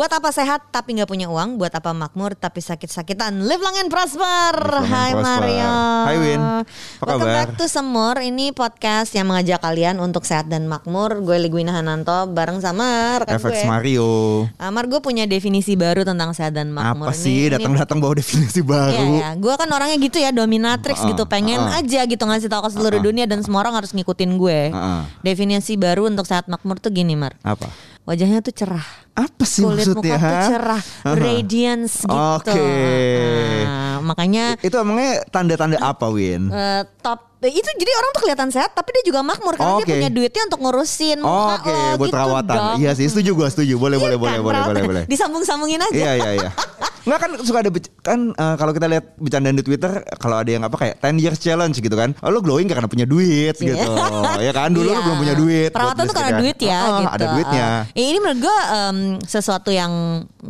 Buat apa sehat tapi nggak punya uang? Buat apa makmur tapi sakit-sakitan? Live long and prosper. long and Hai prosper. Mario. Hai, Win. Apa Welcome kabar? back to Semur. Ini podcast yang mengajak kalian untuk sehat dan makmur. Gue Ligwina Hananto bareng sama rekan FX gue. Mario. Amar gue punya definisi baru tentang sehat dan makmur. Apa sih datang-datang bawa definisi baru? Iya, iya. Gue kan orangnya gitu ya, dominatrix Uh-uh, gitu. Pengen uh-uh. aja gitu ngasih tahu ke seluruh dunia dan semua orang harus ngikutin gue. Uh-uh. Definisi baru untuk sehat makmur tuh gini, Mar. Apa? Wajahnya tuh cerah. Apa sih Kulit maksudnya? muka tuh cerah, Uh-huh. radiance gitu. Oke. Nah, makanya Itu emangnya tanda-tanda apa, Win? eh, top itu jadi orang tuh kelihatan sehat tapi dia juga makmur karena Oke. dia punya duitnya untuk ngurusin muka Oke, lo buat gitu perawatan. dong. Iya sih, setuju gua, setuju. Boleh, Iya boleh, kan, boleh, boleh, boleh, boleh. Disambung-sambungin aja. Iya, iya, iya. Nggak kan suka ada kan eh, kalau kita lihat bercandaan di Twitter kalau ada yang apa kayak 10 years challenge gitu kan. Oh, lu glowing karena punya duit Iya. gitu. ya kan dulu lu Iya. belum punya duit. Perawatan tuh karena duit ya Ah, gitu. Ada duitnya. Uh, ini menurut gue em, sesuatu yang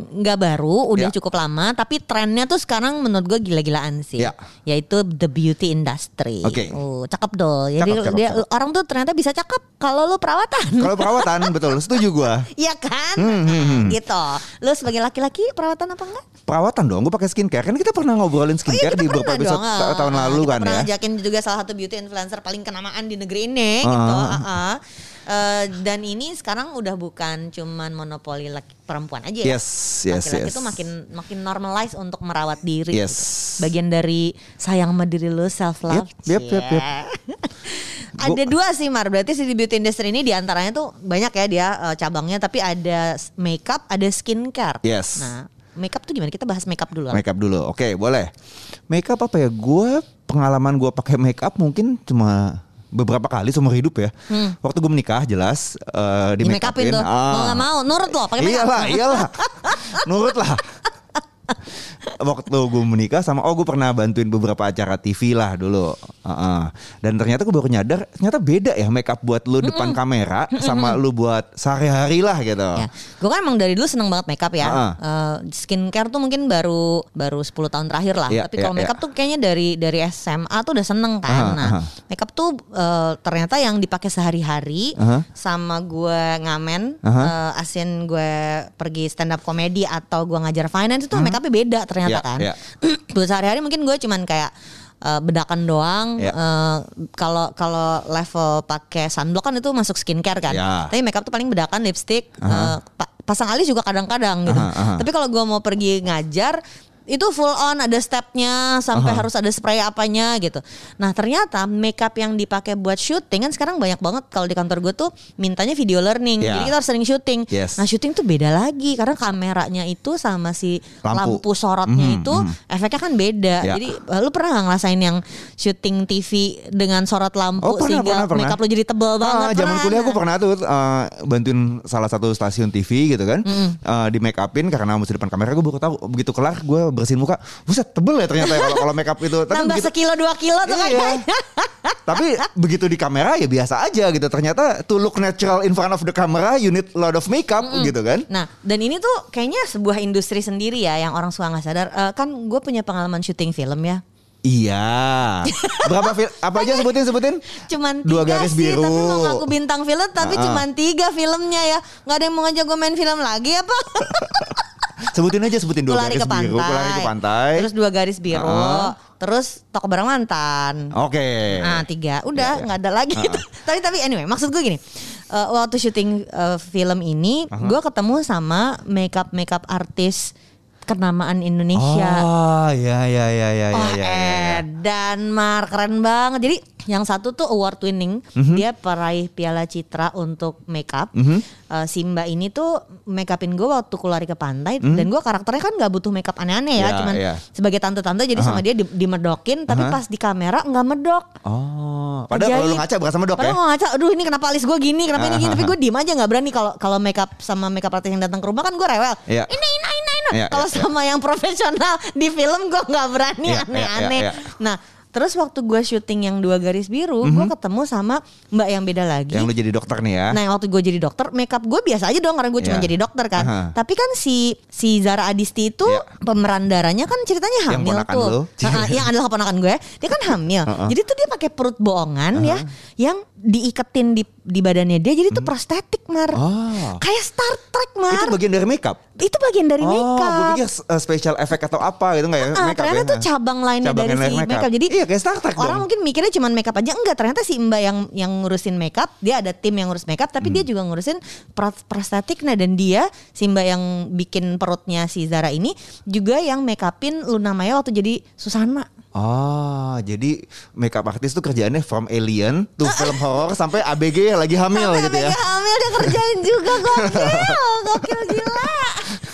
nggak baru, udah Ya. cukup lama, tapi trennya tuh sekarang menurut gue gila-gilaan sih. Ya. Yaitu the beauty industry. Oke. Oh, cakep dong. Jadi Cakep, cakep, dia cakep. orang tuh ternyata bisa cakep kalau lu perawatan. Kalau perawatan betul, setuju gua. Iya kan? Hmm, hmm, hmm. Gitu. Lu sebagai laki-laki perawatan apa enggak? Perawatan dong, gue pakai skincare. Kan kita pernah ngobrolin skincare di beberapa episode ta- tahun lalu kita kan pernah ya. ngajakin juga salah satu beauty influencer paling kenamaan di negeri ini Ah. gitu. ah-ah. Eh, dan ini sekarang udah bukan cuman monopoli laki perempuan aja ya. Yes, yes, Laki-laki yes. tuh makin makin normalize untuk merawat diri. Yes. gitu. Bagian dari sayang sama diri lu self love. Yep, yep, yep, yep. ada dua sih Mar, berarti si di beauty industry ini di antaranya tuh banyak ya dia eh, cabangnya, tapi ada makeup, ada skincare. Yes. Nah, makeup tuh gimana? Kita bahas makeup dulu. Makeup dulu, oke boleh. Makeup apa ya? Gue pengalaman gue pakai makeup mungkin cuma beberapa kali seumur hidup ya. Waktu gue menikah jelas eh, di, Hmm. Di make upin tuh. Ah. Mau nggak mau, nurut loh pakai make up. Iyalah, iyalah. Nurut lah. Waktu gue menikah sama oh gue pernah bantuin beberapa acara TV lah dulu. Heeh. Dan ternyata gue baru nyadar ternyata beda ya make up buat lu depan kamera sama lu buat sehari-hari lah gitu. Ya, gue kan emang dari dulu seneng banget makeup ya. Ah. Eh, skincare tuh mungkin baru baru 10 tahun terakhir lah. Iya, Tapi kalau makeup iya. tuh kayaknya dari dari SMA tuh udah seneng kan. Aha, nah, aha. makeup tuh eh, ternyata yang dipakai sehari-hari Aha. sama gue ngamen, Aha. eh, asin gue pergi stand up comedy atau gue ngajar finance itu makeupnya beda ternyata Iya, kan. iya. Buat sehari-hari mungkin gue cuman kayak eh, bedakan doang. Iya. Eh, Kalau kalau level pakai sunblock kan itu masuk skincare kan. Iya. Tapi makeup tuh paling bedakan lipstick, eh, pa- pasang alis juga kadang-kadang gitu. Aha, aha. Tapi kalau gua mau pergi ngajar itu full on ada stepnya sampai Aha. harus ada spray apanya gitu. Nah ternyata makeup yang dipakai buat syuting kan sekarang banyak banget kalau di kantor gue tuh mintanya video learning. Ya. Jadi kita harus sering syuting. Yes. Nah syuting tuh beda lagi karena kameranya itu sama si Lampu. lampu, sorotnya Mhm, itu mhm. efeknya kan beda. Ya. Jadi eh, lu pernah nggak ngerasain yang syuting TV dengan sorot lampu Oh, pernah, sehingga pernah, pernah. makeup lu jadi tebel banget? Ah, zaman kuliah aku pernah tuh uh, bantuin salah satu stasiun TV gitu kan, uh, di make upin karena mesti depan kamera gue baru tahu begitu kelar gue bersihin muka, buset tebel ya ternyata ya kalau kalau make up itu. Tapi Nambah begitu- sekilo dua kilo tuh Iya. kayaknya. Tapi begitu di kamera ya biasa aja gitu. Ternyata to look natural in front of the camera you need lot of makeup gitu kan. Nah, dan ini tuh kayaknya sebuah industri sendiri ya yang orang suka nggak sadar. Eh, kan gue punya pengalaman syuting film ya. Iya. Berapa fil- apa aja sebutin sebutin? Cuman Dua tiga garis sih, biru. tapi mau ngaku bintang film, tapi ah. cuman tiga filmnya ya. Nggak ada yang mau ngajak gue main film lagi apa? Sebutin aja sebutin dua garis ke pantai. biru, kulari ke pantai. Terus dua garis biru. Heeh. Terus toko barang mantan. Oke. Nah tiga, udah Ya, ya. nggak ada lagi. tapi tapi anyway, maksud gue gini, eh, waktu syuting eh, film ini, gue ketemu sama makeup makeup artis kenamaan Indonesia. Oh, ya ya ya ya ya Oh, ya. ya. dan Mar keren banget. Jadi yang satu tuh award winning, Mhm. dia peraih Piala Citra untuk makeup. Mhm. Eh, si Mbak ini tuh makeupin gue waktu ku lari ke pantai dan gue karakternya kan nggak butuh makeup aneh-aneh ya. Ya, cuman ya. sebagai tante-tante jadi sama dia di, dimedokin, tapi Aha. pas di kamera nggak medok. Oh, padahal kalau lu ngaca berasa medok Padahal ya. kalau ngaca, aduh ini kenapa alis gue gini, kenapa ini gini, tapi gue diem aja nggak berani kalau kalau makeup sama makeup artis yang datang ke rumah kan gue rewel. Iya. Ini ini Iya, Kalau iya, iya. sama yang profesional di film gue nggak berani Iya, iya, aneh-aneh. iya, iya. Nah terus waktu gue syuting yang dua garis biru, gue ketemu sama mbak yang beda lagi. Yang lu jadi dokter nih ya. Nah waktu gue jadi dokter, makeup gue biasa aja dong karena gue cuma Iya. jadi dokter kan. Aha. Tapi kan si si Zara Adisti itu Iya. pemeran darahnya kan ceritanya Yang hamil ponakan tuh. lu. Heeh, yang adalah keponakan gue, dia kan hamil. Heeh. Jadi tuh dia pakai perut bohongan ya, yang diiketin di di badannya dia. Jadi tuh prostetik mar, Hmm. Oh. kayak Star Trek mar. Itu bagian dari makeup. Itu bagian dari Oh, gue makeup. pikir uh, special effect atau apa gitu enggak ya? Ah, makeup ternyata ya? tuh cabang lainnya Cabang dari lain si makeup. makeup. Jadi iya kayak Star Trek orang dong. mungkin mikirnya cuma makeup aja enggak. Ternyata si Mbak yang yang ngurusin makeup, dia ada tim yang ngurus makeup, tapi Hmm. dia juga ngurusin pro- prostetik. Nah dan dia si Mbak yang bikin perutnya si Zara ini juga yang makeupin Luna Maya waktu jadi Susana. Oh, jadi makeup artist tuh kerjaannya from alien tuh film horor sampai ABG lagi hamil Sampai gitu ya. ABG hamil dia kerjain juga gokil, gokil gila.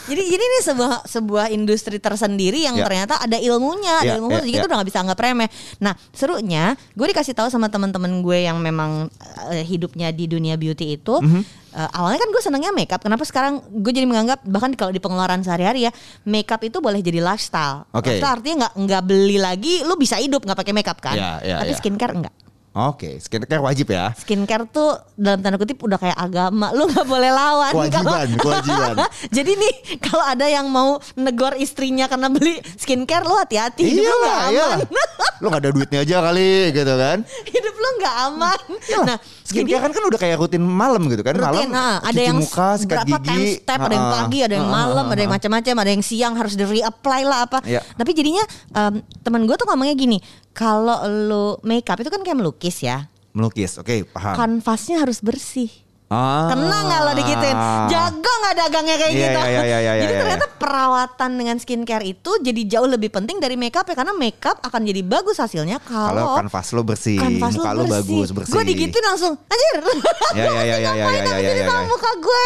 Jadi jadi ini sebuah sebuah industri tersendiri yang Ya. ternyata ada ilmunya, ada Ya, ilmu ya, jadi ya. kita udah nggak bisa anggap remeh. Nah serunya gue dikasih tahu sama teman-teman gue yang memang eh, hidupnya di dunia beauty itu. Mhm. eh, awalnya kan gue senangnya makeup. Kenapa sekarang gue jadi menganggap bahkan kalau di pengeluaran sehari-hari ya makeup itu boleh jadi lifestyle. Oke. Lifestyle artinya nggak nggak beli lagi, lu bisa hidup nggak pakai makeup kan. Ya, ya, Tapi ya. skincare enggak. Oke, skincare wajib ya. skincare tuh dalam tanda kutip udah kayak agama lu nggak boleh lawan Kewajiban, Kalau- kewajiban. jadi nih kalau ada yang mau negor istrinya karena beli skincare lu hati-hati hidup lu nggak Iya, aman Lu gak ada duitnya aja kali gitu kan. hidup lu nggak aman nah Skincare kan kan udah kayak rutin malam gitu kan. rutin malam nah, ada yang muka, sikat berapa gigi. time step ada yang Ah, pagi ada yang ah, malam ah, ada yang ah. macam-macam ada yang siang harus di reapply lah apa Iya. tapi jadinya em, teman gue tuh ngomongnya gini kalau lu makeup itu kan kayak melukis ya Melukis, oke paham. kanvasnya harus bersih Ah. Kena nggak lo digituin? Jago nggak dagangnya kayak Iya, gitu? iya, iya, iya, jadi iya, ternyata perawatan dengan skincare itu jadi jauh lebih penting dari makeup ya karena makeup akan jadi bagus hasilnya Kalau kalau kanvas lo bersih, kanvas muka lo bersih. bagus, bersih. Gue digituin langsung, anjir. Ya, ya, ya, ya, ya, ya, ya, ya, ya, muka gue.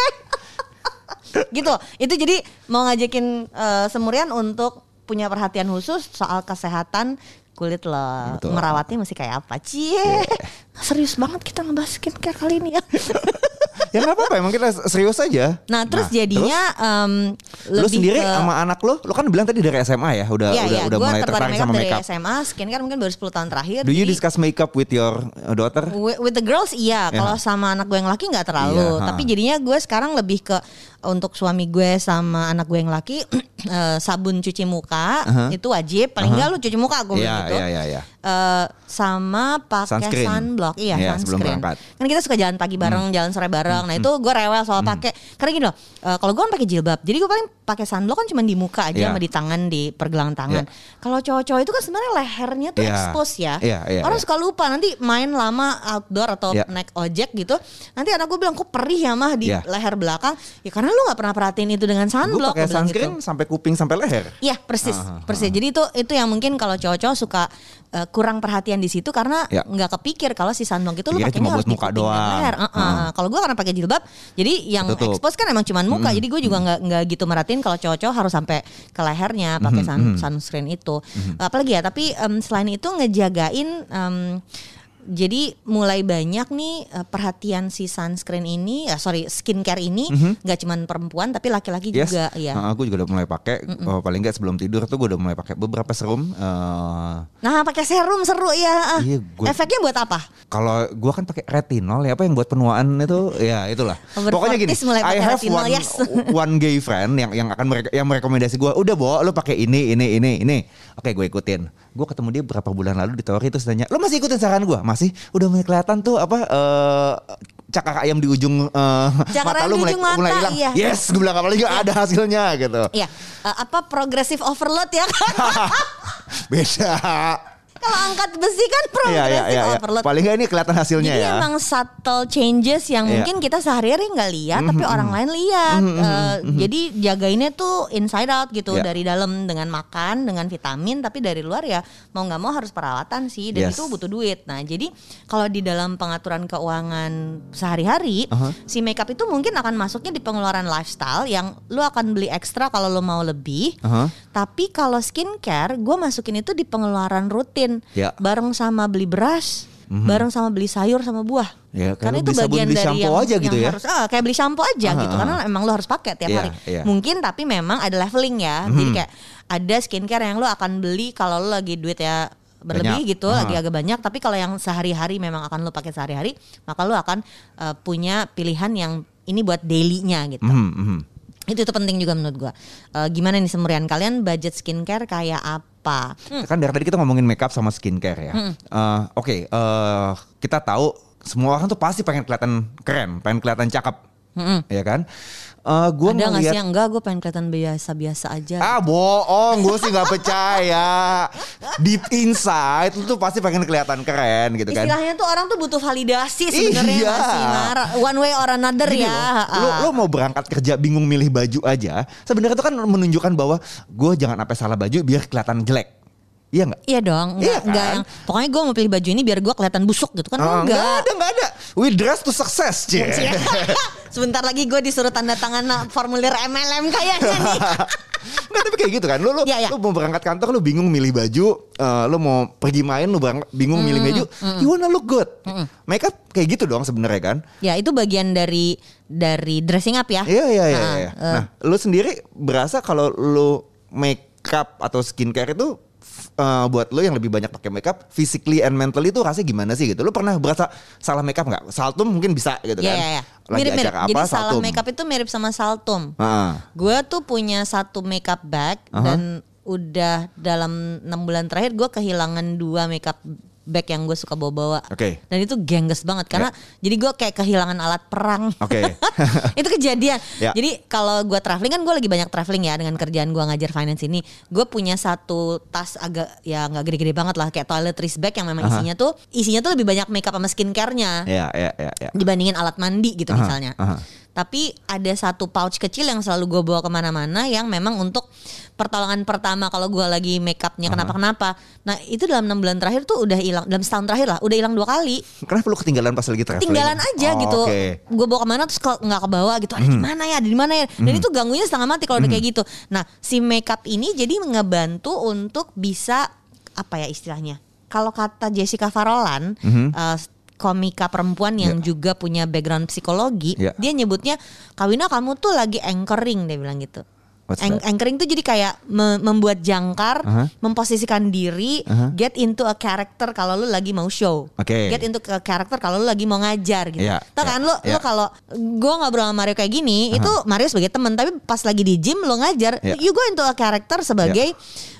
gitu. Itu jadi mau ngajakin eh, Semurian untuk punya perhatian khusus soal kesehatan kulit lo. Betul. Merawatnya mesti kayak apa? Cie. Serius banget kita ngebahas skincare kali ini ya. ya nggak apa-apa, emang kita serius aja. Nah, terus jadinya em, terus, lu lebih sendiri ke sama anak lo, lo kan bilang tadi dari SMA ya, udah Iya, udah iya, udah mulai tertarik tertarik makeup sama dari. SMA, skincare mungkin baru 10 tahun terakhir. Do you jadi- discuss makeup with your uh, daughter? With, with the girls iya, Ya. kalau sama anak gue yang laki nggak terlalu. Iya, ha. Tapi jadinya gue sekarang lebih ke untuk suami gue sama anak gue yang laki eh, sabun cuci muka Aha. itu wajib. Paling nggak lu cuci muka gue Iya, bilang gitu. iya, iya, iya. Eh, sama pakai Sunscreen. sunblock, iya, Iya, sebelum sunscreen. berangkat. Hmm. Kan kita suka jalan pagi bareng, jalan sore bareng. Nah itu gue rewel soal pakai. Karena gini loh, eh, kalau gue kan pakai jilbab, jadi gue paling pakai sunblock kan cuma di muka aja Iya. sama di tangan di pergelangan tangan. Iya. Kalau cowok-cowok itu kan sebenarnya lehernya tuh Iya. expose ya. Iya, iya, Orang iya. suka lupa nanti main lama outdoor atau Iya. naik ojek gitu. Nanti anak gue bilang kok perih ya mah di Iya. leher belakang. Ya karena lu nggak pernah perhatiin itu dengan Gue sunblock. pakai gua bilang sunscreen gitu. sampai kuping sampai leher. Iya persis, ah, persis. Jadi itu itu yang mungkin kalau cowok-cowok suka eh, kurang perhatian di situ karena Ya. nggak kepikir kalau si sunblock itu lu pakainya harus muka doang. leher. Uh-uh. Ah. Kalau gue karena pakai jilbab, jadi yang Ketutup. expose kan emang cuma muka. Jadi gue juga nggak nggak gitu merhatiin kalau cowok-cowok harus sampai ke lehernya pakai sun, sunscreen itu. Apalagi ya. Tapi em, selain itu ngejagain. em, jadi mulai banyak nih eh, perhatian si sunscreen ini, ya sorry skincare ini nggak cuman perempuan tapi laki-laki Yes. juga. Ya. Nah, aku juga udah mulai pakai. Oh, paling nggak sebelum tidur tuh gue udah mulai pakai beberapa serum. eh, Nah pakai serum seru ya. Iya, gua- Efeknya buat apa? Kalau gua kan pakai retinol ya apa yang buat penuaan itu ya itulah. Pokoknya gini, 40s mulai I have retinol, one yes. one gay friend yang yang akan mereka yang merekomendasi gua, udah bawa lu pakai ini ini ini ini. Oke, gue ikutin. Gue ketemu dia beberapa bulan lalu di Tori terus tanya, lo masih ikutin saran gue? Masih? Udah mulai kelihatan tuh apa eh cakar ayam di ujung eh, Cakar mata lu mulai, ujung mata, mulai hilang. iya. Yes, gue bilang apalagi ada hasilnya gitu. Iya, eh, apa progressive overload ya kan? Beda. Kalau angkat besi kan Iya, progressive iya, iya, iya. overload. Paling nggak ini kelihatan hasilnya Jadi ya. emang subtle changes yang Iya. mungkin kita sehari-hari nggak lihat, tapi orang lain lihat. Eh, Jadi jagainnya tuh inside out gitu Iya. dari dalam dengan makan, dengan vitamin, tapi dari luar ya mau nggak mau harus perawatan sih, dan Yes. itu butuh duit. Nah jadi kalau di dalam pengaturan keuangan sehari-hari, si makeup itu mungkin akan masuknya di pengeluaran lifestyle yang lu akan beli ekstra kalau lu mau lebih. Aha. Tapi kalau skincare, gue masukin itu di pengeluaran rutin, Ya. bareng sama beli beras, bareng sama beli sayur sama buah. Ya, Karena itu bagian beli dari shampoo yang, aja gitu yang ya? harus ah, kayak beli shampoo aja Aha, gitu, karena emang lo harus pakai tiap Iya, hari. iya. Mungkin tapi memang ada leveling ya, jadi kayak ada skincare yang lo akan beli kalau lo lagi duit ya berlebih Banyak. gitu, Aha. lagi agak banyak. Tapi kalau yang sehari-hari memang akan lo pakai sehari-hari, maka lo akan eh, punya pilihan yang ini buat dailynya gitu Mhm, mhm. Itu itu penting juga menurut gua. Eh, gimana nih semurian? Kalian budget skincare kayak apa? Kan dari tadi kita ngomongin makeup sama skincare ya. Eh, Oke, eh, kita tahu semua orang tuh pasti pengen kelihatan keren, pengen kelihatan cakep, ya kan? Eh gue ada nggak sih ngeliat yang enggak gue pengen kelihatan biasa-biasa aja Ah bohong, gue sih nggak percaya. Deep inside lu tuh pasti pengen kelihatan keren gitu kan. istilahnya tuh orang tuh butuh validasi sebenarnya Iya. nggak sih Mar? one way or another Gini ya loh, lu, lu mau berangkat kerja bingung milih baju aja, sebenarnya itu kan menunjukkan bahwa gue jangan sampai salah baju biar kelihatan jelek. Iya nggak? Iya dong, enggak, Iya kan? enggak yang pokoknya gue mau pilih baju ini biar gue kelihatan busuk gitu kan Oh, enggak. nggak ada, nggak ada. We dress to success, cie. Sebentar lagi gue disuruh tanda tangan formulir MLM kayaknya nih. Nggak tapi kayak gitu kan. Lu lu, Iya, iya. lu mau berangkat kantor lu bingung milih baju, eh, lu mau pergi main lu berangkat, bingung milih baju. You wanna look good. Makeup kayak gitu dong sebenarnya kan. ya itu bagian dari dari dressing up ya. Iya iya iya. Nah, iya. eh, Nah, lu sendiri berasa kalau lu makeup atau skincare itu eh, buat lu yang lebih banyak pakai makeup, physically and mentally itu rasanya gimana sih gitu? Lu pernah berasa salah makeup nggak? Saltum mungkin bisa gitu Iya kan? iya iya. Lagi Mirip-mirip. acara apa? Jadi salah saltum. makeup itu mirip sama saltum. Ah. Gue tuh punya satu makeup bag Aha. dan udah dalam enam bulan terakhir gue kehilangan dua makeup bag yang gue suka bawa-bawa. Oke. Dan itu gengges banget karena jadi gue kayak kehilangan alat perang. Oke. itu kejadian. Ya. Jadi kalau gue traveling kan gue lagi banyak traveling ya dengan kerjaan gue ngajar finance ini. Gue punya satu tas agak ya nggak gede-gede banget lah kayak toiletries bag yang memang Aha. isinya tuh isinya tuh lebih banyak makeup sama skincare-nya Iya iya iya iya. dibandingin alat mandi gitu Aha, misalnya. aha. Tapi ada satu pouch kecil yang selalu gue bawa ke mana-mana yang memang untuk pertolongan pertama kalau gue lagi makeupnya kenapa-kenapa. Nah itu dalam enam bulan terakhir tuh udah hilang, dalam setahun terakhir lah, udah hilang dua kali. Kenapa lu ketinggalan pas lagi traveling? Tinggalan aja Oh, gitu. Hmm. Gue bawa ke mana terus ke- nggak kebawa gitu. Ada di mana ya? Ada di mana ya? Dan itu ganggunya setengah mati kalau udah kayak gitu. Nah si makeup ini jadi ngebantu untuk bisa apa ya istilahnya? Kalau kata Jessica Farolan, Mhm. eh, komika perempuan yang juga punya background psikologi, Ya. dia nyebutnya Kawina kamu tuh lagi anchoring dia bilang gitu. What's An- that? anchoring tuh jadi kayak me- membuat jangkar, Aha. memposisikan diri, Aha. get into a character kalau lu lagi mau show. Oke. Get into a character kalau lu lagi mau ngajar gitu. Iya, Tau iya, kan lu iya. lu kalau gua ngobrol sama Mario kayak gini, itu Mario sebagai teman, tapi pas lagi di gym lu ngajar, Iya. you go into a character sebagai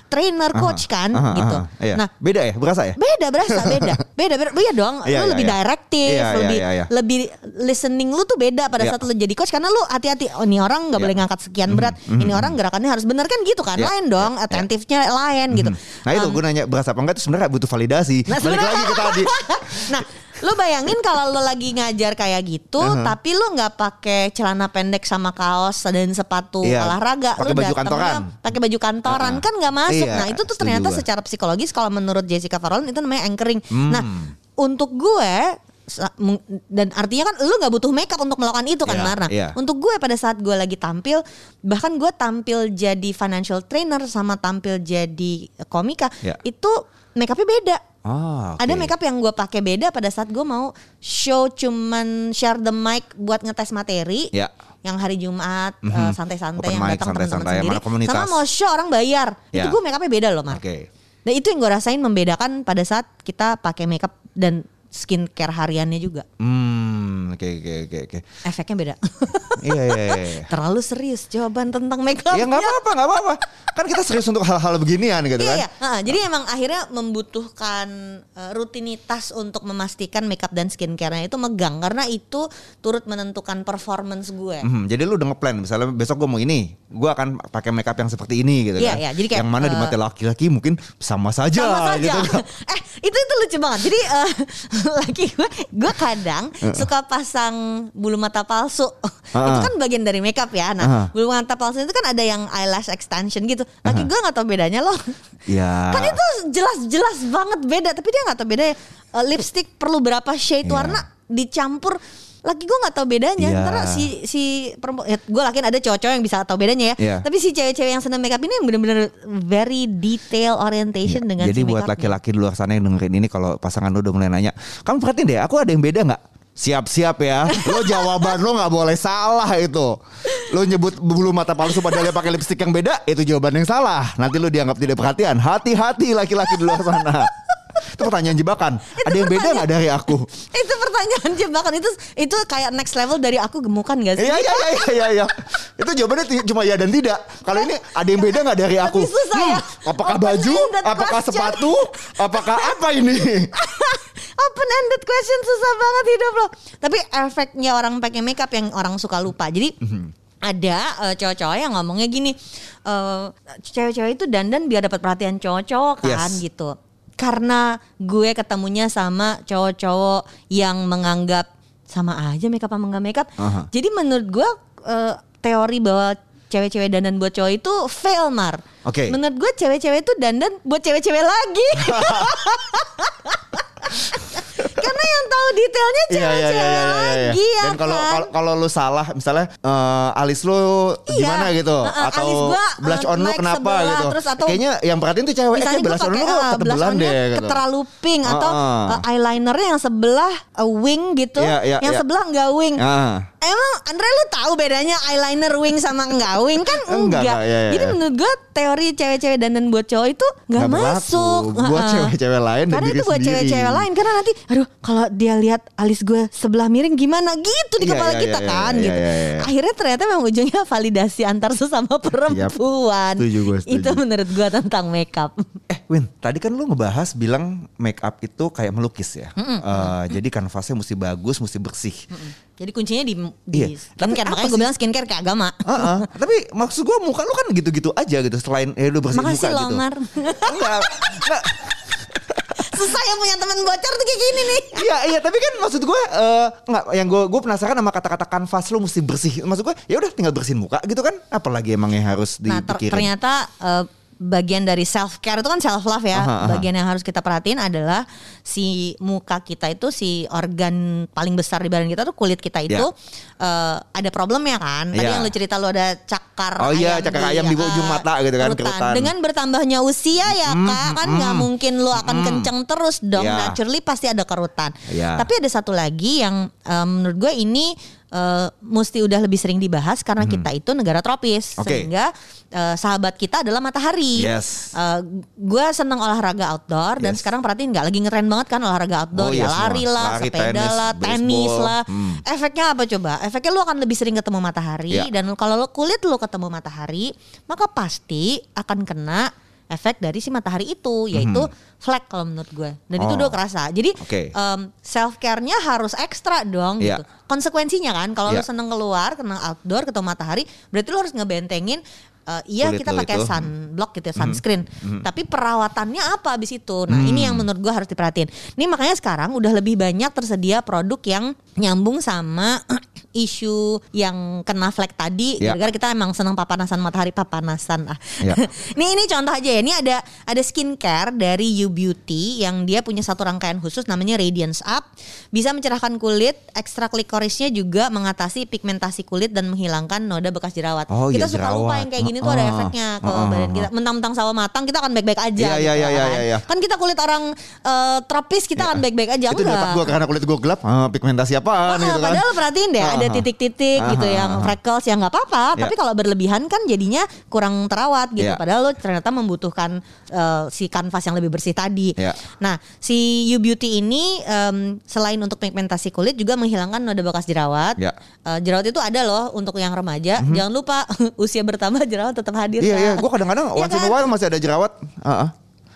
trainer coach kan Aha, gitu. aha, iya. Nah, beda ya, berasa ya? Beda berasa beda. Beda beda. Iya dong. Iya, lu iya, lebih iya. direktif, Iya, iya, lebih iya, iya. lebih listening lu tuh beda pada Iya. saat lu jadi coach karena lu hati-hati. Oh, ini orang nggak Iya. boleh ngangkat sekian berat. Ini orang gerakannya harus benar kan gitu kan. Iya, Lain dong, iya, iya. atentifnya lain gitu. Nah itu gue nanya berasa apa enggak itu sebenarnya butuh validasi. Nah, Balik lagi ke tadi. nah, lu bayangin kalau lu lagi ngajar kayak gitu, Uh-huh. tapi lu nggak pakai celana pendek sama kaos dan sepatu Iya, olahraga, pakai lu baju kantoran. pakai baju kantoran Uh-uh. kan nggak masuk. Iya, nah itu tuh setuju ternyata gua. secara psikologis kalau menurut Jessica Farrell itu namanya anchoring. Hmm. Nah, untuk gue dan artinya kan lu nggak butuh makeup untuk melakukan itu kan Iya, Marna. iya. Untuk gue pada saat gue lagi tampil, bahkan gue tampil jadi financial trainer sama tampil jadi komika, Iya. itu makeupnya beda. Ah, Ada oke. makeup yang gue pakai beda pada saat gue mau show cuman share the mic buat ngetes materi. Ya. Yang hari Jumat Mhm. eh, santai-santai yang datang teman-teman sendiri. komunitas. Sama mau show orang bayar. Ya. Itu gue makeupnya beda loh, Mar. Oke. Nah itu yang gue rasain membedakan pada saat kita pakai makeup dan skincare hariannya juga. Hmm, Hmm, oke oke oke oke. Efeknya beda. Iya iya iya. iya. Terlalu serius jawaban tentang make up. Ya nggak apa-apa nggak apa-apa. Kan kita serius untuk hal-hal beginian gitu Iya, kan. iya. Nah, jadi emang akhirnya membutuhkan eh, rutinitas untuk memastikan makeup dan skincare-nya itu megang karena itu turut menentukan performance gue. Mhm, jadi lu udah ngeplan misalnya besok gue mau ini, gue akan pakai makeup yang seperti ini gitu Iya, kan. iya. Jadi kayak, yang mana di eh, mata laki-laki mungkin sama saja, sama saja. gitu kan. eh itu itu lucu banget. Jadi eh, laki gue, gue kadang suka pasang bulu mata palsu. Ah. itu kan bagian dari makeup ya. Nah Ah. bulu mata palsu itu kan ada yang eyelash extension gitu. Laki gue nggak tahu bedanya loh. Iya. Kan itu jelas-jelas banget beda. Tapi dia nggak tahu beda ya. Eh, lipstick perlu berapa shade Iya. warna dicampur. Laki gue nggak tahu bedanya. Iya. Karena si si perempuan, ya, gue lakin ada cowok-cowok yang bisa tahu bedanya ya. Iya. Tapi si cewek-cewek yang seneng makeup ini yang bener-bener very detail orientation dengan Iya. Jadi si buat laki-laki di luar sana yang dengerin ini kalau pasangan lu udah mulai nanya, kamu perhatiin deh, aku ada yang beda nggak? Siap-siap ya, lo jawaban lo nggak boleh salah itu. Lo nyebut bulu mata palsu padahal dia pakai lipstick yang beda, itu jawaban yang salah. Nanti lo dianggap tidak perhatian. Hati-hati laki-laki di luar sana. itu pertanyaan jebakan. ada yang beda nggak dari aku? itu pertanyaan jebakan itu itu kayak next level dari aku gemukan gak sih? Iya iya iya iya iya. Itu jawabannya cuma ya dan tidak. Kalau ini ada yang beda nggak dari aku? Hmm, Tapi susah ya. Apakah Open baju? Apakah question. sepatu? Apakah apa ini? Open ended question susah banget hidup lo. Tapi efeknya orang pakai makeup yang orang suka lupa. Jadi Mhm. ada eh, cowok-cowok yang ngomongnya gini, eh, cewek-cewek itu dandan biar dapat perhatian cowok-cowok kan Yes. gitu. Karena gue ketemunya sama cowok-cowok yang menganggap sama aja makeup sama nggak makeup. Aha. Jadi menurut gue eh, teori bahwa cewek-cewek dandan buat cowok itu fail mar. Oke. Menurut gue cewek-cewek itu dandan buat cewek-cewek lagi. Karena yang tahu detailnya Iya iya iya cewek-cewek iya iya. lagi ya Dan kalau kan? kalau- lu salah misalnya eh, alis lu Iya. gimana gitu Heeh, atau alis gua, blush eh, on lu kenapa sebelah, gitu. terus atau- Kayaknya yang perhatiin tuh cewek Misalnya eh blush on lu uh, ketebelan deh gitu. terlalu pink atau Heeh. uh, eyelinernya yang sebelah uh, wing gitu, Iya, iya, yang iya. sebelah enggak wing. Ah. Emang Andre lu tahu bedanya eyeliner wing sama enggak wing kan Enggak, enggak. enggak, iya, iya, Jadi iya. menurut gue teori cewek-cewek dandan buat cowok itu enggak Nggak berlaku. masuk. Buat cewek-cewek lain Karena itu buat cewek-cewek lain karena nanti aduh kalau dia lihat alis gue sebelah miring gimana gitu di Iya, kepala iya, kita iya, kan iya, gitu. iya. Akhirnya ternyata memang ujungnya validasi antar sesama perempuan. Setuju gue, setuju. Itu menurut gue tentang makeup. Eh Win, tadi kan lu ngebahas bilang make up itu kayak melukis ya. Eh, jadi kanvasnya mesti bagus, mesti bersih. Jadi kuncinya di, Iya. di Tapi skincare. apa Makanya gue bilang skincare kayak agama. Heeh. Tapi maksud gua muka lu kan gitu-gitu aja gitu selain eh lu bersihin Makasih muka gitu. Mar. Enggak. enggak. Susah yang punya teman bocor tuh kayak gini nih. Iya iya tapi kan maksud gue eh nggak yang gue gue penasaran sama kata-kata kanvas lu mesti bersih. Maksud gue ya udah tinggal bersihin muka gitu kan. Apalagi emang yang harus Nah ter- dipikirin. ternyata eh, bagian dari self care itu kan self love ya. Aha, aha. Bagian yang harus kita perhatiin adalah si muka kita itu si organ paling besar di badan kita tuh kulit kita itu eh, ada problemnya kan. Tadi Ya. yang lu cerita lu ada cakar Oh iya, cakar ayam di ujung mata gitu kan, kerutan. Dengan bertambahnya usia ya kak kan nggak mungkin lu akan kenceng terus dong. Ya. Naturally pasti ada kerutan. Ya. Tapi ada satu lagi yang eh, menurut gue ini eh, mesti udah lebih sering dibahas karena kita itu negara tropis Oke. sehingga eh, sahabat kita adalah matahari. Yes. gue seneng olahraga outdoor dan Yes. sekarang perhatiin nggak lagi ngetren banget kan olahraga outdoor Oh, ya semua. lari lah, Lari, sepeda tenis, lah, tenis baseball. lah. Hmm. Efeknya apa coba? Efeknya lu akan lebih sering ketemu matahari Ya. dan kalau lu kulit lu ketemu matahari, maka pasti akan kena efek dari si matahari itu yaitu flek kalau menurut gue dan itu. Oh. udah kerasa jadi Oke. self care-nya harus ekstra dong Iya. gitu konsekuensinya kan kalau lu Iya. seneng keluar kena outdoor ketemu matahari berarti lu harus ngebentengin eh, iya Kulit kita pakai itu. sunblock gitu ya sunscreen. Tapi perawatannya apa abis itu? Nah ini Hmm. yang menurut gua harus diperhatiin. Ini makanya sekarang udah lebih banyak tersedia produk yang nyambung sama isu yang kena flek tadi. Ya. gara-gara kita emang seneng papanasan matahari papanasan. Ah. Ya. ini ini contoh aja ya. Ini ada ada skincare dari You Beauty yang dia punya satu rangkaian khusus namanya Radiance Up. Bisa mencerahkan kulit ekstrak likorisnya juga mengatasi pigmentasi kulit dan menghilangkan noda bekas jerawat. Oh, kita iya, suka lupa jerawat. yang kayak gini tuh ada Ah, efeknya ke ah, ah, badan kita mentang-mentang sawo matang kita akan baik-baik aja Iya, iya, gitu iya, iya, kan. iya, iya. kan kita kulit orang eh, tropis kita akan baik-baik aja itu enggak dapat gue karena kulit gue gelap. Ah, pigmentasi apaan gitu kan. padahal perhatiin deh, ada ada titik-titik gitu yang freckles ya nggak apa-apa. Ya. Tapi kalau berlebihan kan jadinya kurang terawat gitu. Padahal lo ternyata membutuhkan eh, si kanvas yang lebih bersih tadi. Nah, si U Beauty ini em, selain untuk pigmentasi kulit juga menghilangkan noda bekas jerawat. Eh, jerawat itu ada loh untuk yang remaja. Jangan lupa usia bertambah jerawat tetap hadir. Iya iya, gue kadang-kadang Iya once in a kan? while masih ada jerawat. Heeh.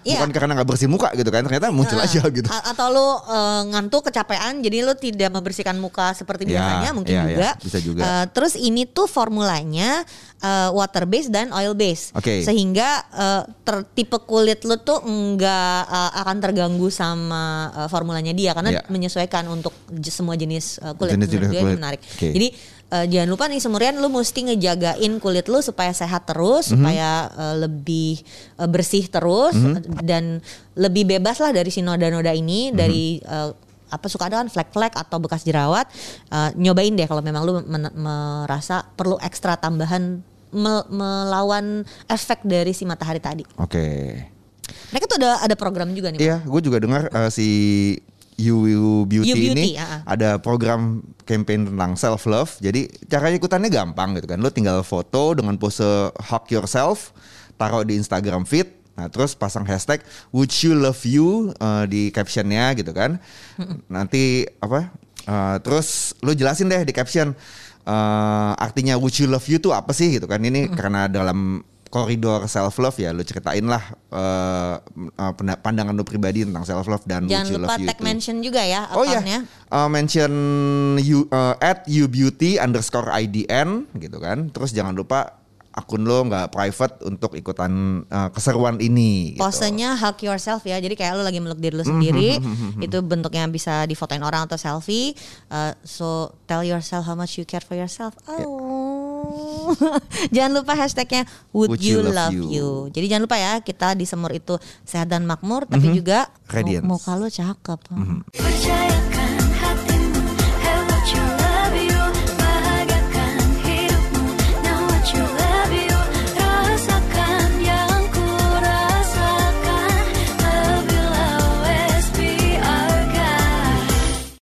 Iya. Bukan karena nggak bersih muka gitu kan, ternyata muncul aja gitu. a- Atau lu eh, ngantuk kecapean jadi lu tidak membersihkan muka seperti Ya, biasanya mungkin ya, ya, juga. bisa juga. Eh, terus ini tuh formulanya eh, water base dan oil base. Oke. Sehingga eh, ter- tipe kulit lu tuh enggak eh, akan terganggu sama eh, formulanya dia karena Ya. menyesuaikan untuk semua jenis eh, kulit. Gue ini kulit. menarik. Oke. Jadi eh, jangan lupa nih semurian lu mesti ngejagain kulit lu supaya sehat terus, Mhm. supaya eh, lebih eh, bersih terus Mhm. dan lebih bebas lah dari si noda-noda ini Mhm. dari eh, apa suka ada kan flek-flek atau bekas jerawat Eh, nyobain deh kalau memang lu men- merasa perlu ekstra tambahan me- melawan efek dari si matahari tadi. Oke. Mereka tuh ada ada program juga nih. Iya, gue juga dengar eh, si You, You Beauty, You Beauty, ini ah. ada program campaign tentang self love. Jadi cara ikutannya gampang gitu kan. Lo tinggal foto dengan pose hug yourself, taruh di Instagram feed. Nah terus pasang hashtag Would you love you eh, di captionnya gitu kan. Nanti apa? eh, terus lo jelasin deh di caption eh, artinya Would you love you tuh apa sih gitu kan. Ini karena dalam koridor self love ya lo ceritain lah penda- pandangan lo pribadi tentang self love dan Jangan you lupa love you tag itu. mention juga ya Oh iya, akunnya. Eh, mention you eh, at you beauty underscore idn gitu kan. Terus jangan lupa akun lo nggak private untuk ikutan eh, keseruan ini. Gitu. Posenya hug yourself ya. Jadi kayak lu lagi meluk diri lu Hmm, sendiri. itu bentuknya bisa difotoin orang atau selfie. Uh, so tell yourself how much you care for yourself. Oh. jangan lupa hashtagnya would, Would you, you love love you. you. Jadi jangan lupa ya kita di semur itu sehat dan makmur. Tapi juga Radiance. muka lu cakep. Mhm. Percaya